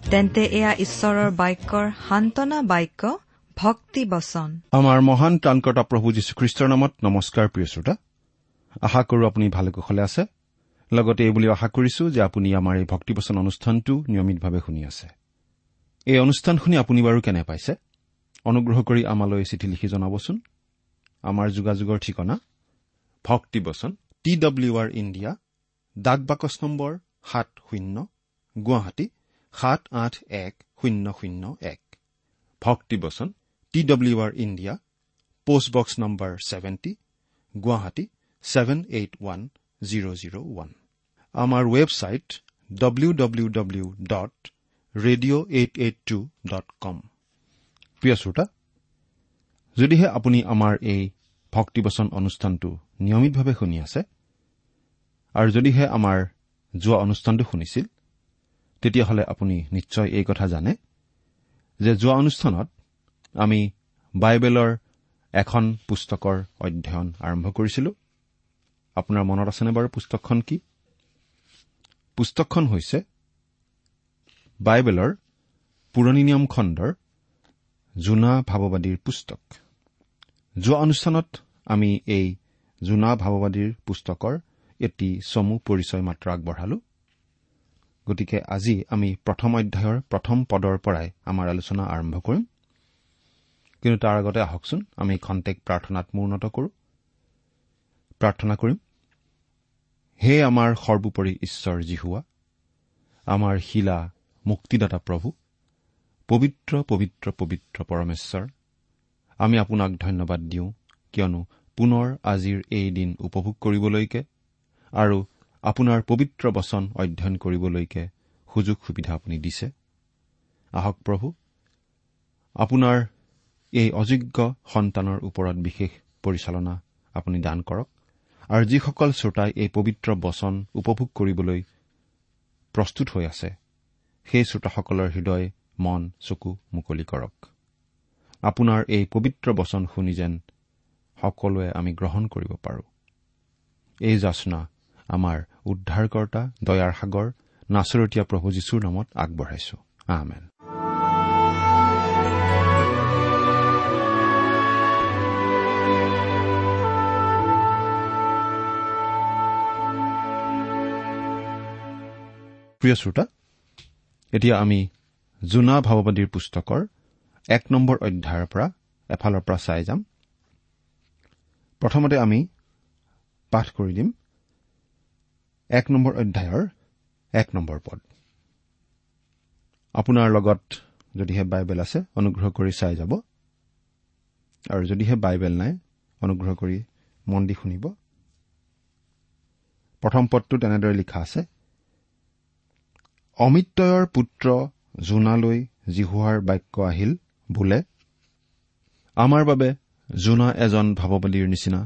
তেন্তে এয়া ঈশ্বৰৰ বাক্যৰ সান্তনা বাক্য ভক্তি বচন। আমাৰ মহান ত্ৰাণকৰ্তা প্ৰভু যীশুখ্ৰীষ্টৰ নামত নমস্কাৰ প্ৰিয় শ্ৰোতা। আশা কৰো আপুনি ভালে কুশলে আছে। লগতে এই বুলি আশা কৰিছো যে আপুনি আমাৰ এই ভক্তিবচন অনুষ্ঠানটো নিয়মিতভাৱে শুনি আছে। এই অনুষ্ঠান শুনি আপুনি বাৰু কেনে পাইছে? অনুগ্ৰহ কৰি আমালৈ চিঠি লিখি জনাবচোন। আমাৰ যোগাযোগৰ ঠিকনা ভক্তিবচন টি ডব্লিউ আৰ ইণ্ডিয়া ডাক বাকচ নম্বৰ সাত শূন্য গুৱাহাটী সাত আঠ এক শূন্য শূন্য এক। Bhaktibachan T W R India post box number seventy Guwahati seven eight one zero' zero' one. আমাৰ website W W W dot radio' eight eight two dot com প্ৰিয় শ্ৰোতা যদিহে আপুনি আমাৰ এই ভক্তিবচন অনুষ্ঠানটো নিয়মিতভাৱে শুনি আছে আৰু যদিহে আমাৰ যোৱা অনুষ্ঠানটো শুনিছিল তেতিয়াহ'লে আপুনি নিশ্চয় এই কথা জানে যে যোৱা অনুষ্ঠানত আমি বাইবেলৰ এখন পুস্তকৰ অধ্যয়ন আৰম্ভ কৰিছিলো। আপোনাৰ মনত আছেনে বাৰু পুস্তকখন কি? পুস্তকখন হৈছে বাইবেলৰ পুৰণি নিয়ম খণ্ডৰ জোনা ভাৱবাদীৰ পুস্তক। যোৱা অনুষ্ঠানত আমি এই জোনা ভাৱবাদীৰ পুস্তকৰ এটি চমু পৰিচয় মাত্ৰ আগবঢ়ালো। গতিকে আজি আমি প্ৰথম অধ্যায়ৰ প্ৰথম পদৰ পৰাই আমাৰ আলোচনা আৰম্ভ কৰিম। কিন্তু তাৰ আগতে আহকচোন আমি খন্তেক প্ৰাৰ্থনাত মূৰ্ণত কৰো। প্ৰাৰ্থনা কৰিম হে আমাৰ সৰ্বোপৰি ঈশ্বৰ জীহুৱা আমাৰ শিলা মুক্তিদাতা প্ৰভু পবিত্ৰ পবিত্ৰ পবিত্ৰ পৰমেশ্বৰ আমি আপোনাক ধন্যবাদ দিওঁ কিয়নো পুনৰ আজিৰ এই দিন উপভোগ কৰিবলৈকে আৰু আপোনাৰ পবিত্ৰ বচন অধ্যয়ন কৰিবলৈকে সুযোগ সুবিধা আপুনি দিছে। আহক প্ৰভু আপোনাৰ এই অযোগ্য সন্তানৰ ওপৰত বিশেষ পৰিচালনা আপুনি দান কৰক আৰু যিসকল শ্ৰোতাই এই পবিত্ৰ বচন উপভোগ কৰিবলৈ প্ৰস্তুত হৈ আছে সেই শ্ৰোতাসকলৰ হৃদয় মন চকু মুকলি কৰক। আপোনাৰ এই পবিত্ৰ বচন শুনি যেন সকলোৱে আমি গ্ৰহণ কৰিব পাৰো। এই যাচনা আমাৰ উদ্ধাৰকৰ্তা দয়াৰ সাগৰ নাচৰতীয়া প্ৰভু যীশুৰ নামত আগবঢ়াইছো। আহমেন প্ৰিয় শ্ৰোতা এতিয়া আমি জোনা ভাৱবাদীৰ পুস্তকৰ এক নম্বৰ অধ্যায়ৰ পৰা এফালৰ পৰা চাই যাম। প্ৰথমতে আমি পাঠ কৰি দিম। এক নম্বৰ অধ্যায়ৰ এক নম্বৰ পদ। আপোনাৰ লগত যদিহে বাইবেল আছে অনুগ্ৰহ কৰি চাই যাব। আৰু যদিহে বাইবেল নাই অনুগ্ৰহ কৰি মন দি শুনিব। প্ৰথম পদটো তেনেদৰে লিখা আছে অমিত্যয়ৰ পুত্ৰ জোনালৈ জিহুৱাৰ বাক্য আহিল বোলে আমাৰ বাবে জোনা এজন ভাৱবাদীৰ নিচিনা।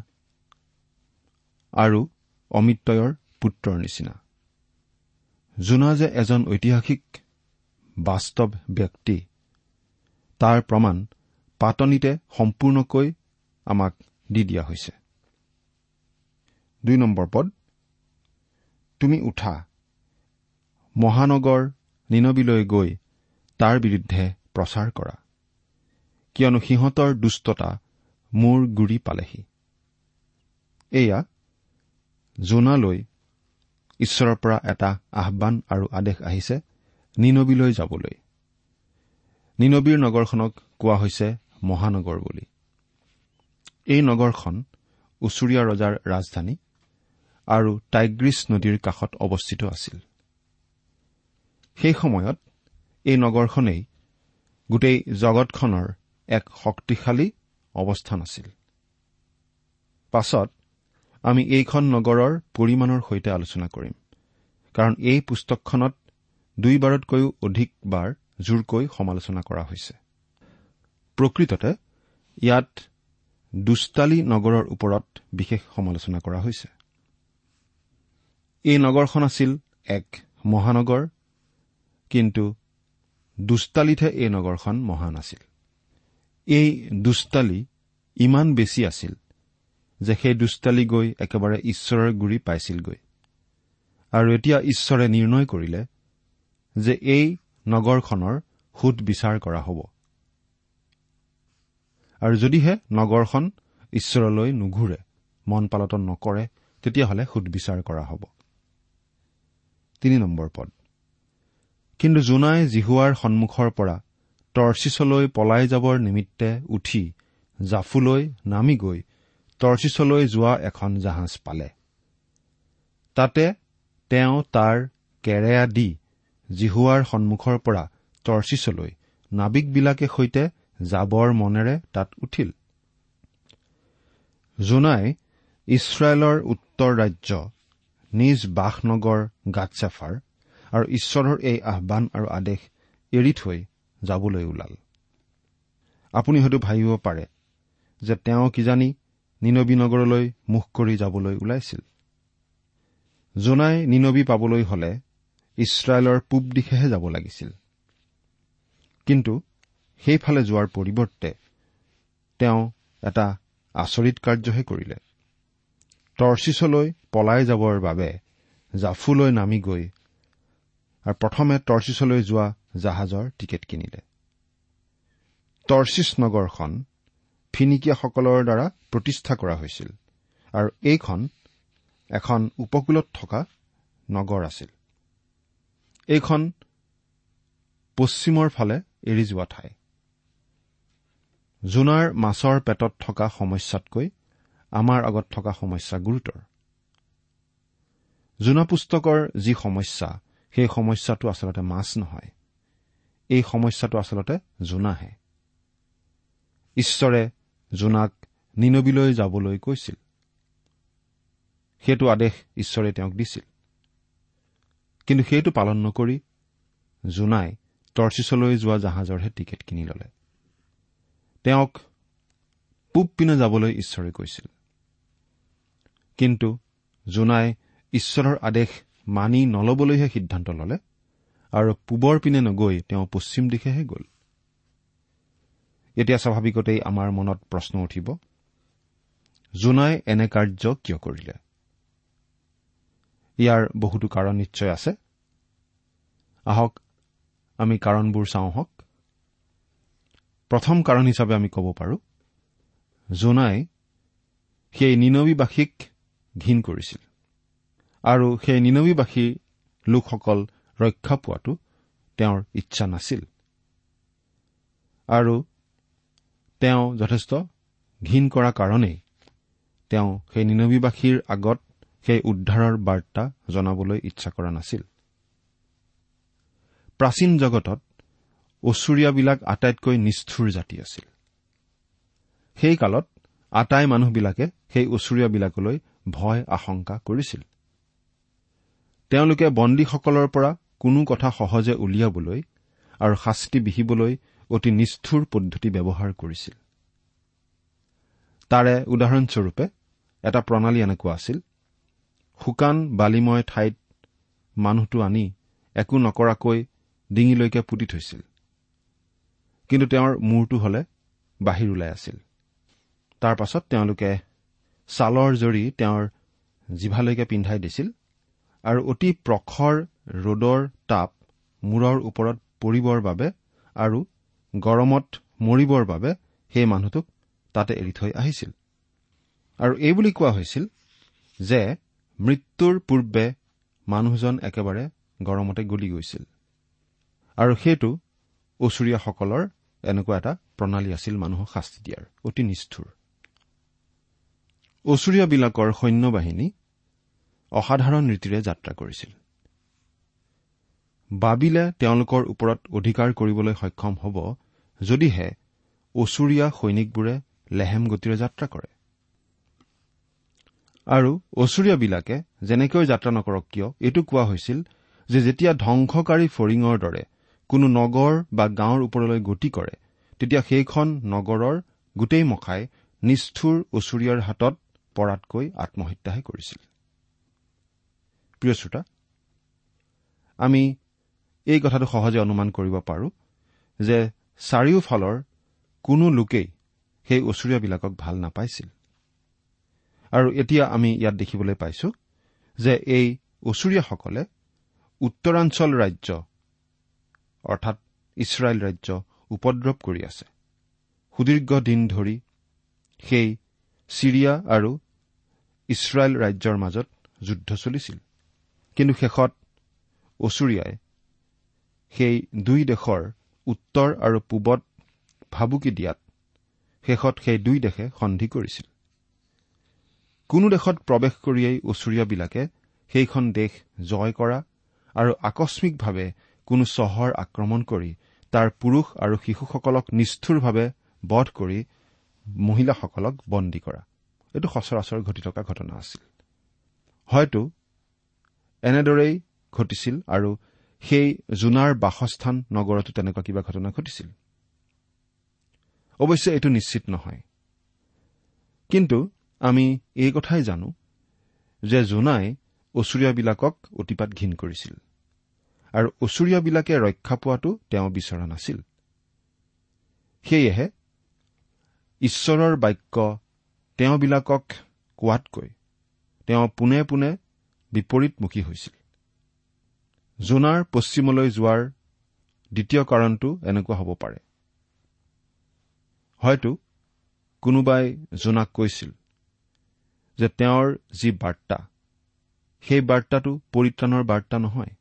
আৰু অমিত্যয়ৰ পুত্ৰৰ নিচিনা। জোনা যে এজন ঐতিহাসিক বাস্তৱ ব্যক্তি তাৰ প্ৰমাণ পাতনিতে সম্পূৰ্ণকৈ আমাক দি দিয়া হৈছে। দুই নম্বৰ পদ তুমি উঠা। মহানগৰ নিনবিলৈ গৈ তাৰ বিৰুদ্ধে প্ৰচাৰ কৰা। কিয়নো সিহঁতৰ দুষ্টতা মূৰ গুৰি পালেহি। এয়া জোনালৈ ঈশ্বৰৰ পৰা এটা আহান আৰু আদেশ আহিছে নিনবিলৈ যাবলৈ। নিনবীৰ নগৰখনক কোৱা হৈছে মহানগৰ বুলি। এই নগৰখন ওচৰীয়া ৰজাৰ ৰাজধানী আৰু টাইগ্ৰিছ নদীৰ কাষত অৱস্থিত আছিল। সেই সময়ত এই নগৰখনেই গোটেই জগতখনৰ এক শক্তিশালী অৱস্থান আছিল। পাছত আমি এইখন নগৰৰ পৰিমাণৰ সৈতে আলোচনা কৰিম। কাৰণ এই পুস্তকখনত দুইবাৰতকৈও অধিকবাৰ জোৰকৈ সমালোচনা কৰা হৈছে। প্ৰকৃততে ইয়াত দুষ্টালী নগৰৰ ওপৰত বিশেষ সমালোচনা কৰা হৈছে। এই নগৰখন আছিল এক মহানগৰ কিন্তু দুষ্টালিতহে এই নগৰখন মহান আছিল। এই দুষ্টালি ইমান বেছি আছিল যে সেই দুষ্টালি গৈ একেবাৰে ঈশ্বৰৰ গুৰি পাইছিলগৈ। আৰু এতিয়া ঈশ্বৰে নিৰ্ণয় কৰিলে যে এই নগৰখনৰ সোধ বিচাৰ কৰা হ'ব। আৰু যদিহে নগৰখন ঈশ্বৰলৈ নুঘূৰে মন পালটন নকৰে তেতিয়াহ'লে সুদবিচাৰ কৰা হ'ব। কিন্তু জোনাই জিহুৱাৰ সন্মুখৰ পৰা টৰ্চিছলৈ পলাই যাবৰ নিমিত্তে উঠি জাফুলৈ নামি গৈ টৰ্চিছলৈ যোৱা এখন জাহাজ পালে। তাতে তেওঁ তাৰ কেৰেয়া দি জিহুৱাৰ সন্মুখৰ পৰা টৰ্চিছলৈ নাবিকবিলাকে সৈতে যাবৰ মনেৰে তাত উঠিল। জোনাই ইছৰাইলৰ উত্তৰ ৰাজ্য নিজ বাসনগৰ গাটছেফাৰ আৰু ঈশ্বৰৰ এই আহান আৰু আদেশ এৰি থৈ যাবলৈ ওলাল। আপুনি হয়তো ভাবিব পাৰে যে তেওঁ কিজানি নিনবী নগৰলৈ মুখ কৰি যাবলৈ ওলাইছিল। জোনাই নিনবী পাবলৈ হলে ইছৰাইলৰ পূব দিশেহে যাব লাগিছিল। কিন্তু সেইফালে যোৱাৰ পৰিৱৰ্তে তেওঁ এটা আচৰিত কাৰ্যহে কৰিলে। টৰ্চিছলৈ পলাই যাবৰ বাবে জাফুলৈ নামি গৈ আৰু প্ৰথমে টৰ্চিছলৈ যোৱা জাহাজৰ টিকেট কিনিলে। টৰ্চিছ নগৰখন ফিনিকিয়াসকলৰ দ্বাৰা প্ৰতিষ্ঠা কৰা হৈছিল আৰু এইখন এখন উপকূলত থকা নগৰ আছিল। এইখন পশ্চিমৰ ফালে এৰি যোৱা ঠাই। জোনাৰ মাছৰ পেটত থকা সমস্যাতকৈ আমাৰ আগত থকা সমস্যা গুৰুতৰ। জোনা পুস্তকৰ যি সমস্যা সেই সমস্যাটো আচলতে মাছ নহয়। এই সমস্যাটো আচলতে জোনাহে। ঈশ্বৰে জোনাক নিনবিলৈ যাবলৈ কৈছিল। সেইটো আদেশ ঈশ্বৰে তেওঁক দিছিল। কিন্তু সেইটো পালন নকৰি জোনাই টৰ্চিছলৈ যোৱা জাহাজৰহে টিকেট কিনি ললে। তেওঁক পূব পিনে যাবলৈ ঈশ্বৰে কৈছিল। কিন্তু জোনাই ঈশ্বৰৰ আদেশ মানি নলবলৈহে সিদ্ধান্ত ললে আৰু পূবৰ পিনে নগৈ তেওঁ পশ্চিম দিশেহে গ'ল। এতিয়া স্বাভাৱিকতেই আমাৰ মনত প্ৰশ্ন উঠিব জোনাই এনে কাৰ্য কিয় কৰিলে? ইয়াৰ বহুতো কাৰণ নিশ্চয় আছে। আহক আমি কাৰণবোৰ চাওঁ হওক। প্ৰথম কাৰণ হিচাপে আমি ক'ব পাৰোঁ জোনাই সেই নিনবীবাসীক ঘীন কৰিছিল আৰু সেই নিনবীবাসীৰ লোকসকল ৰক্ষা পোৱাটো তেওঁৰ ইচ্ছা নাছিল। আৰু তেওঁ যথেষ্ট ঘীন কৰা কাৰণেই তেওঁ সেই নিনবীবাসীৰ আগত সেই উদ্ধাৰৰ বাৰ্তা জনাবলৈ ইচ্ছা কৰা নাছিল। প্ৰাচীন জগতত ওচৰীয়াবিলাক আটাইতকৈ নিষ্ঠুৰ জাতি আছিল। সেই কালত আটাই মানুহবিলাকে সেই ওচৰীয়াবিলাকলৈ ভয় আশংকা কৰিছিল। তেওঁলোকে বন্দীসকলৰ পৰা কোনো কথা সহজে উলিয়াবলৈ আৰু শাস্তি বিহিবলৈ অতি নিষ্ঠুৰ পদ্ধতি ব্যৱহাৰ কৰিছিল। তাৰে উদাহৰণস্বৰূপে এটা প্ৰণালী এনেকুৱা আছিল শুকান বালিময় ঠাইত মানুহটো আনি একো নকৰাকৈ ডিঙিলৈকে পুতি থৈছিল। কিন্তু তেওঁৰ মূৰটো হলে বাহিৰ ওলাই আছিল। তাৰ পাছত তেওঁলোকে ছালৰ জৰি তেওঁৰ জিভালৈকে পিন্ধাই দিছিল আৰু অতি প্ৰখৰ ৰ'দৰ তাপ মূৰৰ ওপৰত পৰিবৰ বাবে আৰু গৰমত মৰিবৰ বাবে সেই মানুহটোক তাতে এৰি থৈ আহিছিল। আৰু এইবুলি কোৱা হৈছিল যে মৃত্যুৰ পূৰ্বে মানুহজন একেবাৰে গৰমতে গলি গৈছিল। আৰু সেইটো অচুৰীয়াসকলৰ এনেকুৱা এটা প্ৰণালী আছিল মানুহক শাস্তি দিয়াৰ অতি নিষ্ঠুৰ। অচুৰীয়াবিলাকৰ সৈন্যবাহিনী অসাধাৰণ ৰীতিৰে যাত্ৰা কৰিছিল। বাবিলে তেওঁলোকৰ ওপৰত অধিকাৰ কৰিবলৈ সক্ষম হ'ব যদিহে অচুৰীয়া সৈনিকবোৰে লেহেম গতিৰে যাত্ৰা কৰে। আৰু অচুৰীয়াবিলাকে যেনেকৈ যাত্ৰা নকৰক কিয় এইটো কোৱা হৈছিল যে যেতিয়া ধ্বংসকাৰী ফৰিঙৰ দৰে কোনো নগৰ বা গাঁৱৰ ওপৰলৈ গতি কৰে তেতিয়া সেইখন নগৰৰ গোটেই মখাই নিষ্ঠুৰ অচুৰীয়াৰ হাতত পৰাতকৈ আত্মহত্যাহে কৰিছিল। আমি এই কথাটো সহজে অনুমান কৰিব পাৰো যে চাৰিওফালৰ কোনো লোকেই সেই অচুৰীয়াবিলাকক ভাল নাপাইছিল। আৰু এতিয়া আমি ইয়াত দেখিবলৈ পাইছো যে এই অচুৰীয়াসকলে উত্তৰাঞ্চল ৰাজ্য অৰ্থাৎ ইছৰাইল ৰাজ্য উপদ্ৰৱ কৰি আছে। সুদীৰ্ঘ দিন ধৰি সেই ছিৰিয়া আৰু ইছৰাইল ৰাজ্যৰ মাজত যুদ্ধ চলিছিল। কিন্তু শেষত অচুৰীয়াই সেই দুই দেশৰ উত্তৰ আৰু পূবত ভাবুকি দিয়াত শেষত সেই দুই দেশে সন্ধি কৰিছিল। কোনো দেশত প্ৰৱেশ কৰিয়েই ওচৰীয়াবিলাকে সেইখন দেশ জয় কৰা আৰু আকস্মিকভাৱে কোনো চহৰ আক্ৰমণ কৰি তাৰ পুৰুষ আৰু শিশুসকলক নিষ্ঠুৰভাৱে বধ কৰি মহিলাসকলক বন্দী কৰা। এইটো সচৰাচৰ ঘটি থকা ঘটনা আছিল। হয়তো এনেদৰেই ঘটিছিল আৰু সেই জোনাৰ বাসস্থান নগৰতো তেনেকুৱা কিবা ঘটনা ঘটিছিল। অৱশ্যে এইটো নিশ্চিত নহয়। কিন্তু আমি এই কথাই জানো যে জোনাই অচুৰীয়াবিলাকক অতিপাত ঘীন কৰিছিল আৰু অচুৰীয়াবিলাকে ৰক্ষা পোৱাটো তেওঁ বিচৰা নাছিল। সেয়েহে ঈশ্বৰৰ বাক্য তেওঁবিলাকক কোৱাতকৈ তেওঁ পোনে পোনে বিপৰীতমুখী হৈছিল। জোনাৰ পশ্চিমলৈ যোৱাৰ দ্বিতীয় কাৰণটো এনেকুৱা হ'ব পাৰে। হয়তো কোনোবাই জোনাক কৈছিল যে তেওঁৰ যি বাৰ্তা সেই বাৰ্তাটো পৰিত্ৰাণৰ বাৰ্তা নহয়।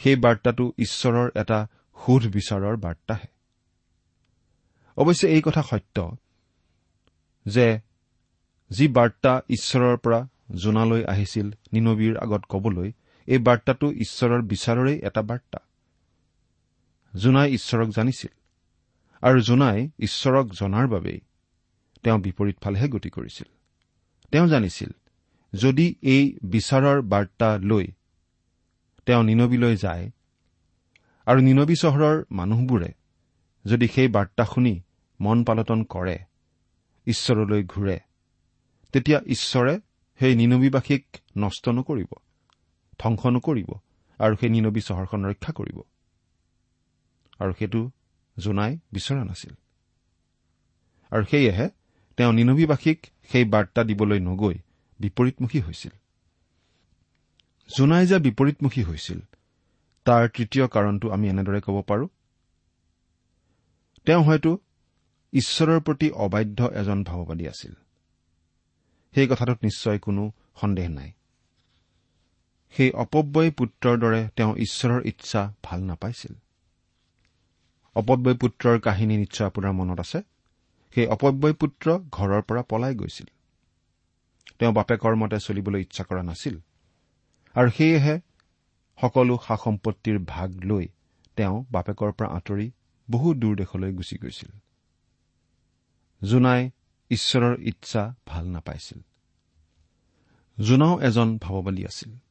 সেই বাৰ্তাটো ঈশ্বৰৰ এটা সোধ বিচাৰৰ বাৰ্তাহে। অৱশ্যে এই কথা সত্য যে যি বাৰ্তা ঈশ্বৰৰ পৰা জোনালৈ আহিছিল নিনবীৰ আগত কবলৈ এই বাৰ্তাটো ঈশ্বৰৰ বিচাৰৰেই এটা বাৰ্তা। জোনাই ঈশ্বৰক জানিছিল আৰু জোনাই ঈশ্বৰক জনাৰ বাবেই তেওঁ বিপৰীত ফালেহে গতি কৰিছিল। তেওঁ জানিছিল যদি এই বিচাৰৰ বাৰ্তা লৈ তেওঁ নিনবীলৈ যায় আৰু নিনবী চহৰৰ মানুহবোৰে যদি সেই বাৰ্তা শুনি মন পালটন কৰে ঈশ্বৰলৈ ঘূৰে তেতিয়া ঈশ্বৰে সেই নিনবীবাসীক নষ্ট নকৰিব। ধ্বংস নকৰিব আৰু সেই নিনবী চহৰখন ৰক্ষা কৰিব। আৰু সেইটো জোনাই বিচৰা নাছিল। আৰু সেয়েহে তেওঁ নিনবীবাসীক সেই বাৰ্তা দিবলৈ নগৈ বিপৰীতমুখী হৈছিল। জোনাই যে বিপৰীতমুখী হৈছিল তাৰ তৃতীয় কাৰণটো আমি এনেদৰে ক'ব পাৰো। তেওঁ হয়তো ঈশ্বৰৰ প্ৰতি অবাধ্য এজন ভাৱবাদী আছিল। সেই কথাটোত নিশ্চয় কোনো সন্দেহ নাই। সেই অপব্যয় পুত্ৰৰ দৰে তেওঁ ঈশ্বৰৰ ইচ্ছা ভাল নাপাইছিল। অপব্যয় পুত্ৰৰ কাহিনী নিশ্চয় আপোনাৰ মনত আছে? সেই অপব্যয় পুত্ৰ ঘৰৰ পৰা পলাই গৈছিল। তেওঁ বাপেকৰ মতে চলিবলৈ ইচ্ছা কৰা নাছিল। আৰু সেয়েহে সকলো সা সম্পত্তিৰ ভাগ লৈ তেওঁ বাপেকৰ পৰা আঁতৰি বহু দূৰ দেশলৈ গুচি গৈছিল। জোনাই ঈশ্বৰৰ ইচ্ছা ভাল নাপাইছিল। জোনাও এজন ভাৱবাদী আছিল।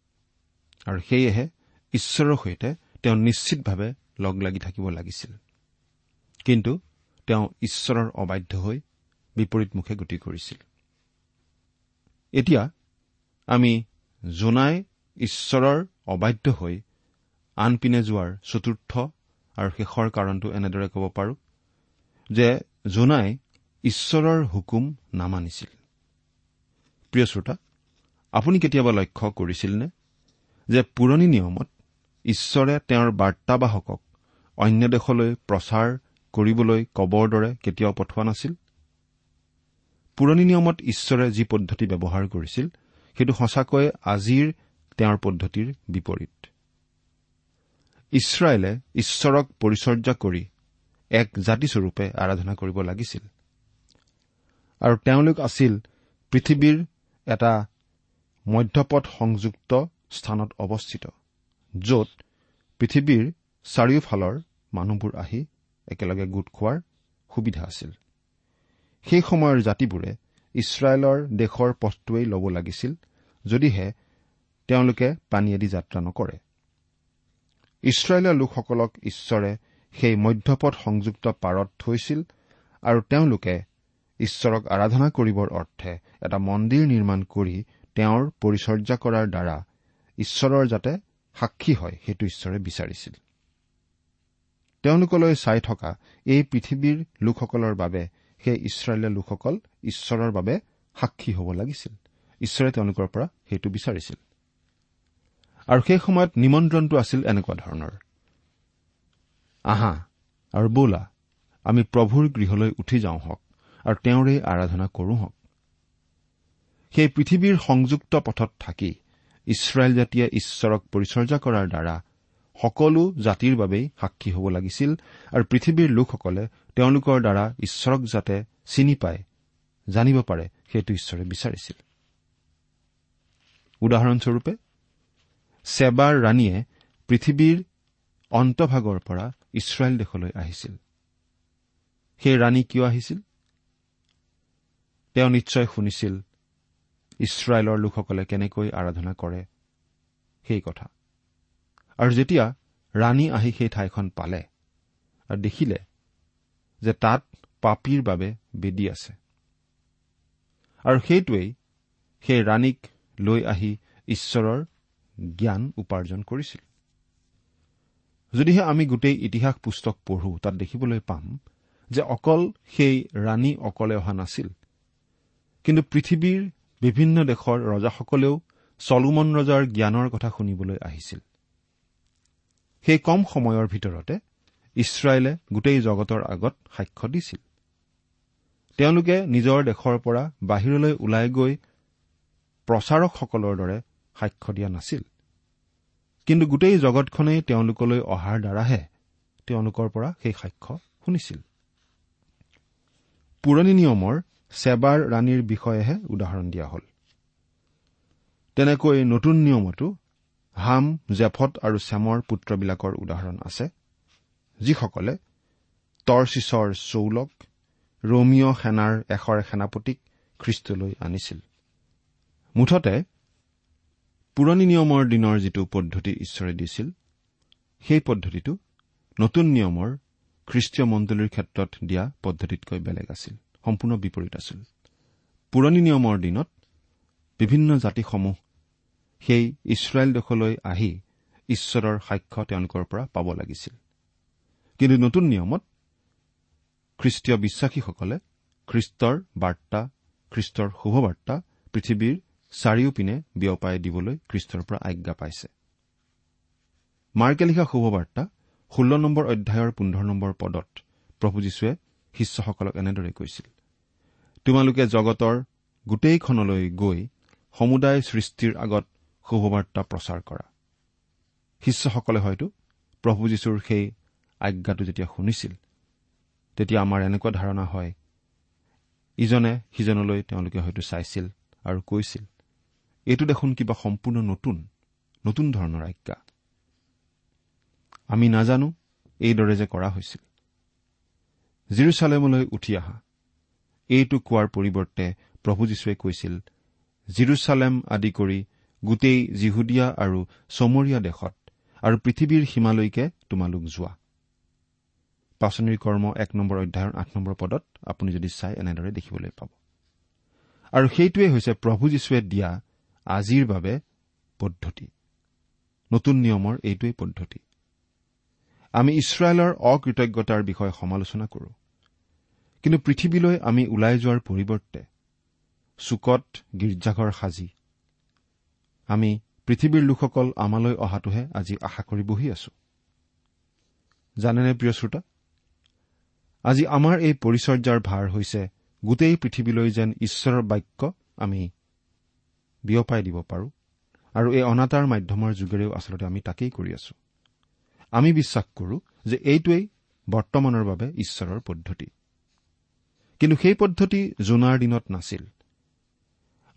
আৰু সেয়েহে ঈশ্বৰৰ সৈতে তেওঁ নিশ্চিতভাৱে লগ লাগি থাকিব লাগিছিল। কিন্তু তেওঁ ঈশ্বৰৰ অবাধ্য হৈ বিপৰীতমুখে গতি কৰিছিল। এতিয়া আমি জোনাই ঈশ্বৰৰ অবাধ্য হৈ আনপিনে যোৱাৰ চতুৰ্থ আৰু শেষৰ কাৰণটো এনেদৰে ক'ব পাৰো যে জোনাই ঈশ্বৰৰ হুকুম নামানিছিল। প্ৰিয় শ্ৰোতা আপুনি কেতিয়াবা লক্ষ্য কৰিছিলনে? যে পুৰণি নিয়মত ঈশ্বৰে তেওঁৰ বাৰ্তাবাহকক অন্য দেশলৈ প্ৰচাৰ কৰিবলৈ কবৰ দৰে কেতিয়াও পঠোৱা নাছিল? পুৰণি নিয়মত ঈশ্বৰে যি পদ্ধতি ব্যৱহাৰ কৰিছিল সেইটো সঁচাকৈয়ে আজিৰ তেওঁৰ পদ্ধতিৰ বিপৰীত। ইছৰাইলে ঈশ্বৰক পৰিচৰ্যা কৰি এক জাতিস্বৰূপে আৰাধনা কৰিব লাগিছিল। আৰু তেওঁলোক আছিল পৃথিৱীৰ এটা মধ্যপথ সংযুক্ত স্থানত অৱস্থিত য'ত পৃথিৱীৰ চাৰিওফালৰ মানুহবোৰ আহি একেলগে গোট খোৱাৰ সুবিধা আছিল। সেই সময়ৰ জাতিবোৰে ইছৰাইলৰ দেশৰ পথটোৱেই ল'ব লাগিছিল যদিহে তেওঁলোকে পানীয়েদি যাত্ৰা নকৰে। ইছৰাইলৰ লোকসকলক ঈশ্বৰে সেই মধ্যপথ সংযুক্ত পাৰত থৈছিল আৰু তেওঁলোকে ঈশ্বৰক আৰাধনা কৰিবৰ অৰ্থে এটা মন্দিৰ নিৰ্মাণ কৰি তেওঁৰ পৰিচৰ্যা কৰাৰ দ্বাৰা ঈশ্বৰৰ যাতে সাক্ষী হয় সেইটো ঈশ্বৰে বিচাৰিছিল। তেওঁলোকলৈ চাই থকা এই পৃথিৱীৰ লোকসকলৰ বাবে সেই ইছৰাইলীয় লোকসকল ঈশ্বৰৰ বাবে সাক্ষী হ'ব লাগিছিল। ঈশ্বৰে তেওঁলোকৰ পৰা সেইটো বিচাৰিছিল। আৰু সেই সময়ত নিমন্ত্ৰণটো আছিল এনেকুৱা ধৰণৰ। আহা আৰু বোলা আমি প্ৰভুৰ গৃহলৈ উঠি যাওঁ হওক আৰু তেওঁৰে আৰাধনা কৰো হওক। সেই পৃথিৱীৰ সংযুক্ত পথত থাকি ইছৰাইল জাতিয়ে ঈশ্বৰক পৰিচৰ্যা কৰাৰ দ্বাৰা সকলো জাতিৰ বাবেই সাক্ষী হ'ব লাগিছিল আৰু পৃথিৱীৰ লোকসকলে তেওঁলোকৰ দ্বাৰা ঈশ্বৰক যাতে চিনি পায় জানিব পাৰে সেইটো ঈশ্বৰে বিচাৰিছিল। উদাহৰণস্বৰূপে ছেবাৰ ৰাণীয়ে পৃথিৱীৰ অন্তভাগৰ পৰা ইছৰাইল দেশলৈ আহিছিল। সেই ৰাণী কিয় আহিছিল? তেওঁ নিশ্চয় শুনিছিল ইছৰাইলৰ লোকসকলে কেনেকৈ আৰাধনা কৰে সেই কথা। আৰু যেতিয়া ৰাণী আহি সেই ঠাইখন পালে আৰু দেখিলে যে তাত পাপীৰ বাবে বেদী আছে। আৰু সেইটোৱেই সেই ৰাণীক লৈ আহি ঈশ্বৰৰ জ্ঞান উপাৰ্জন কৰিছিল। যদিহে আমি গোটেই ইতিহাস পুস্তক পঢ়ো তাত দেখিবলৈ পাম যে অকল সেই ৰাণী অকলে অহা নাছিল কিন্তু পৃথিৱীৰ বিভিন্ন দেশৰ ৰজাসকলেও চলোমন ৰজাৰ জ্ঞানৰ কথা শুনিবলৈ আহিছিল। সেই কম সময়ৰ ভিতৰতে ইছৰাইলে গোটেই জগতৰ আগত সাক্ষ্য দিছিল। তেওঁলোকে নিজৰ দেশৰ পৰা বাহিৰলৈ ওলাই গৈ প্ৰচাৰকসকলৰ দৰে সাক্ষ্য দিয়া নাছিল। কিন্তু গোটেই জগতখনেই তেওঁলোকলৈ অহাৰ দ্বাৰাহে তেওঁলোকৰ পৰা সেই সাক্ষ্য শুনিছিল। পুৰণি নিয়মৰ ছেবাৰ ৰাণীৰ বিষয়েহে উদাহৰণ দিয়া হ'ল। তেনেকৈ নতুন নিয়মতো হাম জেফত আৰু চেমৰ পুত্ৰবিলাকৰ উদাহৰণ আছে যিসকলে টৰ্চিছৰ চৌলক ৰমিঅ' সেনাৰ এশৰ সেনাপতিক খ্ৰীষ্টলৈ আনিছিল। মুঠতে পুৰণি নিয়মৰ দিনৰ যিটো পদ্ধতি ঈশ্বৰে দিছিল সেই পদ্ধতিটো নতুন নিয়মৰ খ্ৰীষ্টীয় মণ্ডলীৰ ক্ষেত্ৰত দিয়া পদ্ধতিতকৈ বেলেগ আছিল। সম্পূৰ্ণ বিপৰীত আছিল। পুৰণি নিয়মৰ দিনত বিভিন্ন জাতিসমূহ সেই ইছৰাইল দেশলৈ আহি ঈশ্বৰৰ সাক্ষ্য তেওঁলোকৰ পৰা পাব লাগিছিল। কিন্তু নতুন নিয়মত খ্ৰীষ্টীয় বিশ্বাসীসকলে খ্ৰীষ্টৰ বাৰ্তা খ্ৰীষ্টৰ শুভবাৰ্তা পৃথিৱীৰ চাৰিওপিনে বিয়পাই দিবলৈ খ্ৰীষ্টৰ পৰা আজ্ঞা পাইছে। মাৰ্কে লিখা শুভবাৰ্তা ষোল্ল নম্বৰ অধ্যায়ৰ পোন্ধৰ নম্বৰ পদত প্ৰভু যীশুৱে শিষ্যসকলক এনেদৰে কৈছিল তোমালোকে জগতৰ গোটেইখনলৈ গৈ সমুদায় সৃষ্টিৰ আগত শুভবাৰ্তা প্ৰচাৰ কৰা। শিষ্যসকলে হয়তো প্ৰভু যীশুৰ সেই আজ্ঞাটো যেতিয়া শুনিছিল তেতিয়া আমাৰ এনেকুৱা ধাৰণা হয় ইজনে সিজনলৈ তেওঁলোকে হয়তো চাইছিল আৰু কৈছিল এইটো দেখোন কিবা সম্পূৰ্ণ নতুন নতুন ধৰণৰ আজ্ঞা। আমি নাজানো এইদৰে যে কৰা হৈছিল। জিৰচালেমলৈ উঠি অহা এইটো কোৱাৰ পৰিৱৰ্তে প্ৰভু যীশুৱে কৈছিল জিৰচালেম আদি কৰি গোটেই জিহুদীয়া আৰু চমৰীয়া দেশত আৰু পৃথিৱীৰ সীমালৈকে তোমালোক যোৱা। পাচনিৰ কৰ্ম এক নম্বৰ অধ্যায়ৰ আঠ নম্বৰ পদত আপুনি যদি চাই এনেদৰে দেখিবলৈ পাব। আৰু সেইটোৱেই হৈছে প্ৰভু যীশুৱে দিয়া আজিৰ বাবে পদ্ধতি। নতুন নিয়মৰ এইটোৱেই পদ্ধতি। আমি ইছৰাইলৰ অকৃতজ্ঞতাৰ বিষয়ে সমালোচনা কৰো। কিন্তু পৃথিৱীলৈ আমি ওলাই যোৱাৰ পৰিৱৰ্তে চুকত গীৰ্জাঘৰ সাজি আমি পৃথিৱীৰ লোকসকল আমালৈ অহাটোহে আজি আশা কৰি বহি আছো। জানেনে প্ৰিয় শ্ৰোতা? আজি আমাৰ এই পৰিচৰ্যাৰ ভাৰ হৈছে গোটেই পৃথিৱীলৈ যেন ঈশ্বৰৰ বাক্য আমি বিয়পাই দিব পাৰো আৰু এই অনাতাৰ মাধ্যমৰ যোগেৰেও আচলতে আমি তাকেই কৰি আছো। আমি বিশ্বাস কৰোঁ যে এইটোৱেই বৰ্তমানৰ বাবে ঈশ্বৰৰ পদ্ধতি। কিন্তু সেই পদ্ধতি জোনাৰ দিনত নাছিল।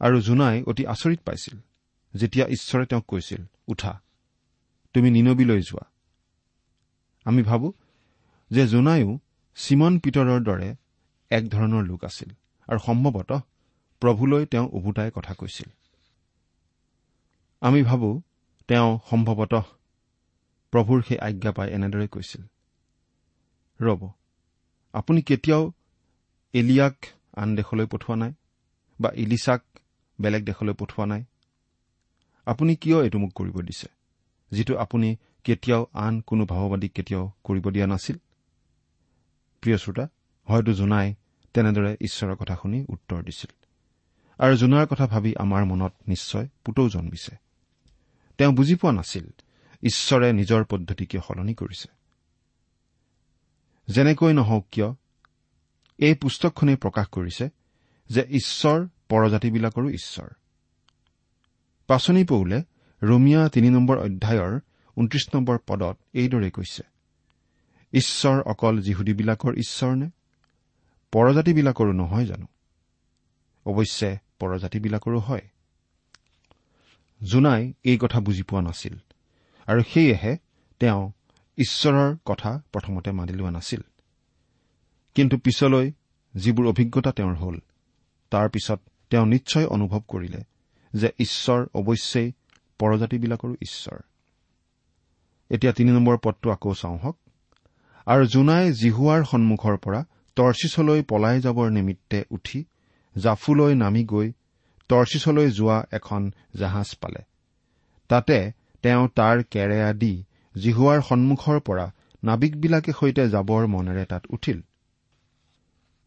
আৰু জোনাই অতি আচৰিত পাইছিল যেতিয়া ঈশ্বৰে তেওঁক কৈছিল উঠা তুমি নিনবিলৈ যোৱা। আমি ভাবো যে জোনায়ো চিমন পিতৰৰ দৰে এক ধৰণৰ লোক আছিল আৰু সম্ভৱতঃ প্ৰভুলৈ তেওঁ উভোতাই কথা কৈছিল। আমি ভাবো তেওঁ সম্ভৱতঃ প্ৰভুৰ সেই আজ্ঞা পাই এনেদৰে কৈছিল ৰব আপুনি কেতিয়াও এলিয়াক আন দেশলৈ পঠোৱা নাই বা ইলিচাক বেলেগ দেশলৈ পঠোৱা নাই? আপুনি কিয় এইটো মোক কৰিব দিছে যিটো আপুনি কেতিয়াও আন কোনো ভাৱবাদীক কেতিয়াও কৰিব দিয়া নাছিল? প্ৰিয় শ্ৰোতা হয়তো জোনাই তেনেদৰে ঈশ্বৰৰ কথা শুনি উত্তৰ দিছিল। আৰু জোনাৰ কথা ভাবি আমাৰ মনত নিশ্চয় পুতৌ জন্মিছে। তেওঁ বুজি পোৱা নাছিল ঈশ্বৰে নিজৰ পদ্ধতি কিয় সলনি কৰিছে। যেনেকৈ নহওক কিয় এই পুস্তকখনে প্ৰকাশ কৰিছে যে ঈশ্বৰ পৰজাতিবিলাকৰো ঈশ্বৰ। পাচনি পৌলে ৰমিয়া তিনি নম্বৰ অধ্যায়ৰ ঊনত্ৰিশ নম্বৰ পদত এইদৰে কৈছে ঈশ্বৰ অকল যিহুদীবিলাকৰ ঈশ্বৰ নে? পৰজাতিবিলাকৰো নহয় জানো? অৱশ্যে পৰজাতিবিলাকৰো হয়। জোনাই এই কথা বুজি পোৱা নাছিল আৰু সেয়েহে তেওঁ ঈশ্বৰৰ কথা প্ৰথমতে মানি লোৱা নাছিল। কিন্তু পিছলৈ যিবোৰ অভিজ্ঞতা তেওঁৰ হ'ল তাৰ পিছত তেওঁ নিশ্চয় অনুভৱ কৰিলে যে ঈশ্বৰ অৱশ্যেই পৰজাতিবিলাকৰো ঈশ্বৰ। এতিয়া তিনি নম্বৰ পদটো আকৌ চাওঁ হওক। আৰু জোনাই জিহুৱাৰ সন্মুখৰ পৰা টৰ্চিছলৈ পলাই যাবৰ নিমিত্তে উঠি জাফুলৈ নামি গৈ টৰ্চিছলৈ যোৱা এখন জাহাজ পালে। তাতে তেওঁ তাৰ কেৰেয়া দি জিহুৱাৰ সন্মুখৰ পৰা নাবিকবিলাকে সৈতে যাবৰ মনেৰে তাত উঠিল।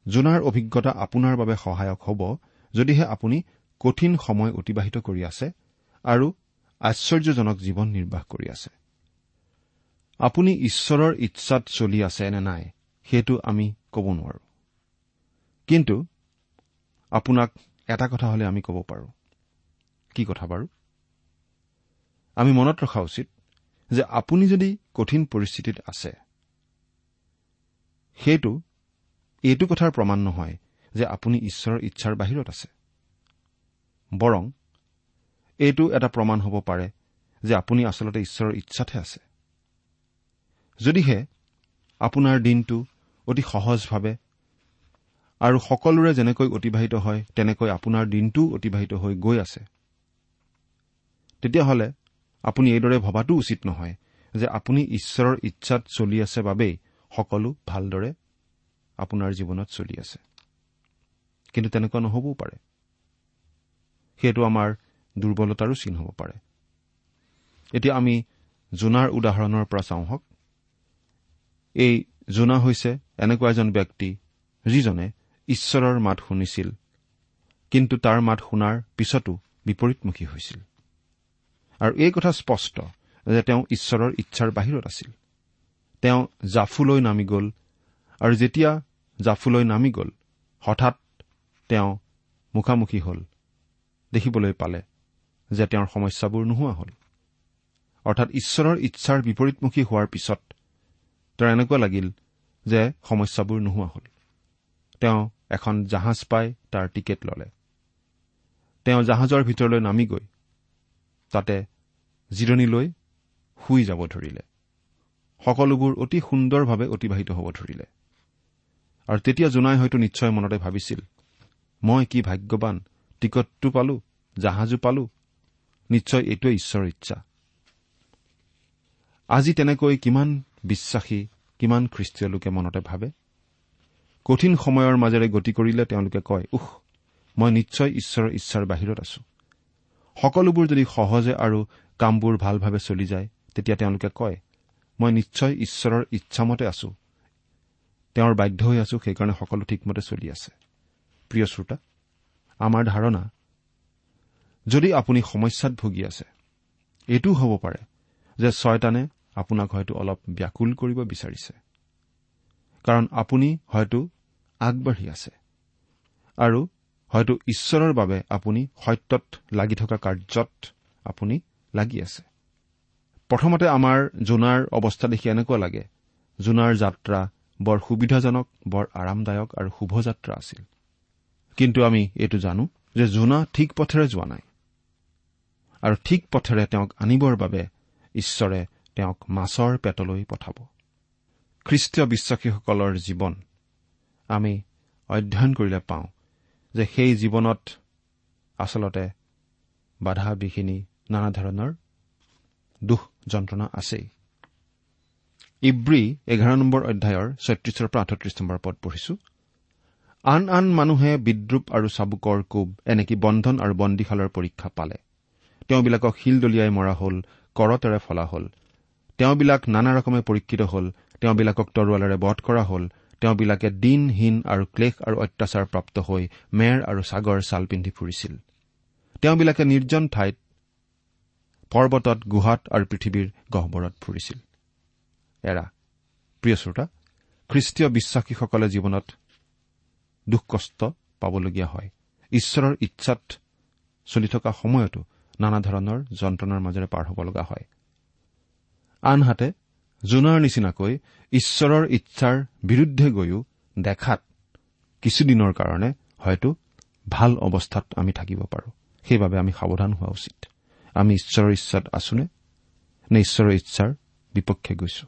জোনাৰ অভিজ্ঞতা আপোনাৰ বাবে সহায়ক হ'ব যদিহে আপুনি কঠিন সময় অতিবাহিত কৰি আছে আৰু আশ্চৰ্যজনক জীৱন নিৰ্বাহ কৰি আছে। আপুনি ঈশ্বৰৰ ইচ্ছাত চলি আছে নে নাই সেইটো আমি ক'ব নোৱাৰো। কিন্তু আপোনাক এটা কথা হলে আমি ক'ব পাৰো। কি কথা বাৰু? আমি মনত ৰখা উচিত যে আপুনি যদি কঠিন পৰিস্থিতিত আছে সেইটো এইটো কথাৰ প্ৰমাণ নহয় যে আপুনি ঈশ্বৰৰ ইচ্ছাৰ বাহিৰত আছে। বৰং এইটো এটা প্ৰমাণ হ'ব পাৰে যে আপুনি আচলতে ঈশ্বৰৰ ইচ্ছাতহে আছে। যদিহে আপোনাৰ দিনটো অতি সহজভাৱে আৰু সকলোৰে যেনেকৈ অতিবাহিত হয় তেনেকৈ আপোনাৰ দিনটোও অতিবাহিত হৈ গৈ আছে। তেতিয়াহ'লে আপুনি এইদৰে ভবাটো উচিত নহয় যে আপুনি ঈশ্বৰৰ ইচ্ছাত চলি আছে বাবেই সকলো ভালদৰে আপোনাৰ জীৱনত চলি আছে। কিন্তু তেনেকুৱা নহবও পাৰে। সেইটো আমাৰ দুৰ্বলতাৰো চিন হ'ব পাৰে। এতিয়া আমি জোনাৰ উদাহৰণৰ পৰা চাওঁ হওক। এই জোনা হৈছে এনেকুৱা এজন ব্যক্তি যিজনে ঈশ্বৰৰ মাত শুনিছিল কিন্তু তাৰ মাত শুনাৰ পিছতো বিপৰীতমুখী হৈছিল। আৰু এই কথা স্পষ্ট যে তেওঁ ঈশ্বৰৰ ইচ্ছাৰ বাহিৰত আছিল। তেওঁ জাফুলৈ নামি গ'ল আৰু যেতিয়া জাফুলৈ নামি গ'ল। হঠাৎ তেওঁ মুখামুখি হ'ল। দেখিবলৈ পালে যে তেওঁৰ সমস্যাবোৰ নোহোৱা হ'ল। অৰ্থাৎ ঈশ্বৰৰ ইচ্ছাৰ বিপৰীতমুখী হোৱাৰ পিছত তেওঁৰ এনেকুৱা লাগিল যে সমস্যাবোৰ নোহোৱা হ'ল। তেওঁ এখন জাহাজ পাই তাৰ টিকেট ললে। তেওঁ জাহাজৰ ভিতৰলৈ নামি গৈ তাতে জিৰণি লৈ শুই যাব ধৰিলে। সকলোবোৰ অতি সুন্দৰভাৱে অতিবাহিত হ'ব ধৰিলে। আৰু তেতিয়া জোনাই হয়তো নিশ্চয় মনতে ভাবিছিল মই কি ভাগ্যৱান টিকটটো পালো জাহাজো পালো নিশ্চয় এইটোৱে ঈশ্বৰৰ ইচ্ছা। আজি তেনেকৈ কিমান বিশ্বাসী কিমান খ্ৰীষ্টীয় লোকে মনতে ভাবে? কঠিন সময়ৰ মাজেৰে গতি কৰিলে তেওঁলোকে কয় উহ মই নিশ্চয় ঈশ্বৰৰ ইচ্ছাৰ বাহিৰত আছো। সকলোবোৰ যদি সহজে আৰু কামবোৰ ভালভাৱে চলি যায় তেতিয়া তেওঁলোকে কয় মই নিশ্চয় ঈশ্বৰৰ ইচ্ছামতে আছো। তেওঁৰ বাধ্য হৈ আছো সেইকাৰণে সকলো ঠিকমতে চলি আছে। প্ৰিয় শ্ৰোতা আমাৰ ধাৰণা যদি আপুনি সমস্যাত ভুগি আছে এইটোও হ'ব পাৰে যে ছয়তানে আপোনাক হয়তো অলপ ব্যাকুল কৰিব বিচাৰিছে। কাৰণ আপুনি হয়তো আগবাঢ়ি আছে আৰু হয়তো ঈশ্বৰৰ বাবে আপুনি সত্যত লাগি থকা কাৰ্যত আপুনি লাগি আছে। প্ৰথমতে আমাৰ জোনাৰ অৱস্থা দেখি এনেকুৱা লাগে জোনাৰ যাত্ৰা বৰ সুবিধাজনক বৰ আৰামদায়ক আৰু শুভযাত্ৰা আছিল। কিন্তু আমি এইটো জানো যে জোনা ঠিক পথেৰে যোৱা নাই। আৰু ঠিক পথেৰে তেওঁক আনিবৰ বাবে ঈশ্বৰে তেওঁক মাছৰ পেটলৈ পঠাব। খ্ৰীষ্টীয় বিশ্বাসীসকলৰ জীৱন আমি অধ্যয়ন কৰিলে পাওঁ যে সেই জীৱনত আচলতে বাধা বিঘিনি নানা ধৰণৰ দুখ যন্ত্ৰণা আছেই। ইব্ৰী এঘাৰ নম্বৰ অধ্যায়ৰ ছয়ত্ৰিশৰ পৰা আঠত্ৰিশ নম্বৰ পদ পঢ়িছো। আন আন মানুহে বিদ্ৰূপ আৰু চাবুকৰ কোব এনেকি বন্ধন আৰু বন্দীশালৰ পৰীক্ষা পালে। তেওঁবিলাকক শিল দলিয়াই মৰা হল কৰতেৰে ফলা হল। তেওঁবিলাক নানা ৰকমে পৰীক্ষিত হল তেওঁবিলাকক তৰোৱালেৰে বধ কৰা হল তেওঁবিলাকে দিনহীন আৰু ক্লেশ আৰু অত্যাচাৰ প্ৰাপ্ত হৈ মেৰ আৰু ছাগৰ ছাল পিন্ধি ফুৰিছিল। তেওঁবিলাকে নিৰ্জন ঠাইত পৰ্বতত গুহাত আৰু পৃথিৱীৰ গহ্বৰত ফুৰিছিল। এৰা। প্ৰিয় শ্ৰোতা খ্ৰীষ্টীয় বিশ্বাসীসকলে জীৱনত দুখ কষ্ট পাবলগীয়া হয়। ঈশ্বৰৰ ইচ্ছাত চলি থকা সময়তো নানা ধৰণৰ যন্ত্ৰণাৰ মাজেৰে পাৰ হ'ব লগা হয়। আনহাতে জোনাৰ নিচিনাকৈ ঈশ্বৰৰ ইচ্ছাৰ বিৰুদ্ধে গৈও দেখাত কিছুদিনৰ কাৰণে হয়তো ভাল অৱস্থাত আমি থাকিব পাৰোঁ। সেইবাবে আমি সাৱধান হোৱা উচিত। আমি ঈশ্বৰৰ ইচ্ছাত আছোনে নে ঈশ্বৰৰ ইচ্ছাৰ বিপক্ষে গৈছো?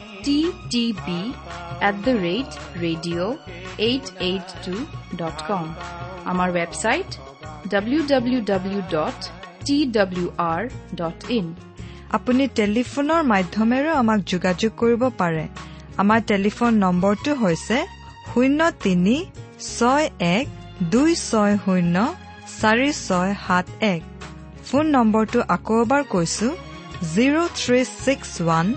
T T B at the rate radio' eight eight two dot com আমাৰ website W dot T W R dot in আপুনি টেলিফোনৰ মাধ্যমেৰেও আমাক যোগাযোগ কৰিব পাৰে আমাৰ টেলিফোন নম্বৰটো হৈছে শূন্য তিনি ছয় এক দুই ছয় শূন্য চাৰি ছয় সাত এক ফোন নম্বৰটো আকৌ এবাৰ কৈছো জিৰ' থ্ৰী ছিক্স ওৱান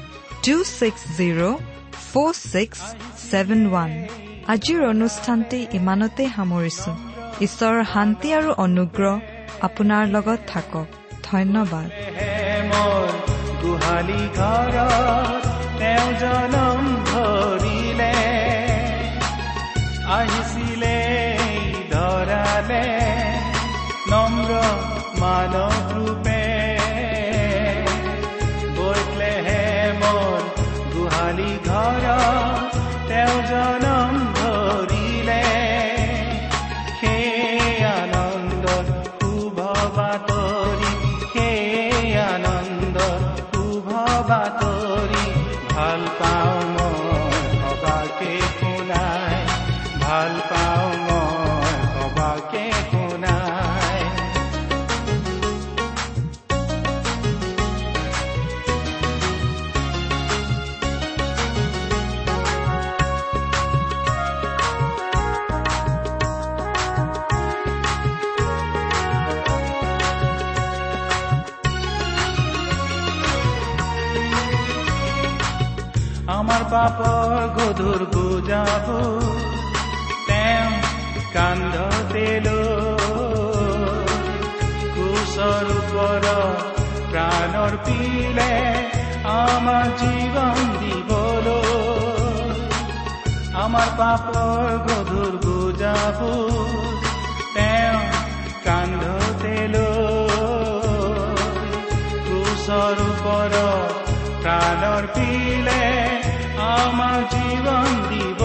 আজিৰ অনুষ্ঠানটি ইমানতে সামৰিছো। ঈশ্বৰৰ শান্তি আৰু অনুগ্ৰহ আপোনাৰ লগত থাকক। ধন্যবাদ। গোহালি ঘৰত তেওঁ জনম ধৰিলে আহিছিলে ধৰালে নম্ৰ মানৱ ৰূপে গোহালি ঘৰত তেওঁ জনম পাপৰ গধুৰ বুজাব তেওঁ কান্ধতে কুশৰ ওপৰত প্ৰাণৰ পিলে আমাৰ জীৱন দিবলৈ আমাৰ পাপৰ গধুৰ বুজাব তেওঁ কান্ধতে কুশৰ ওপৰত প্ৰাণৰ পিলে আমাৰ জীৱন দিবলৈ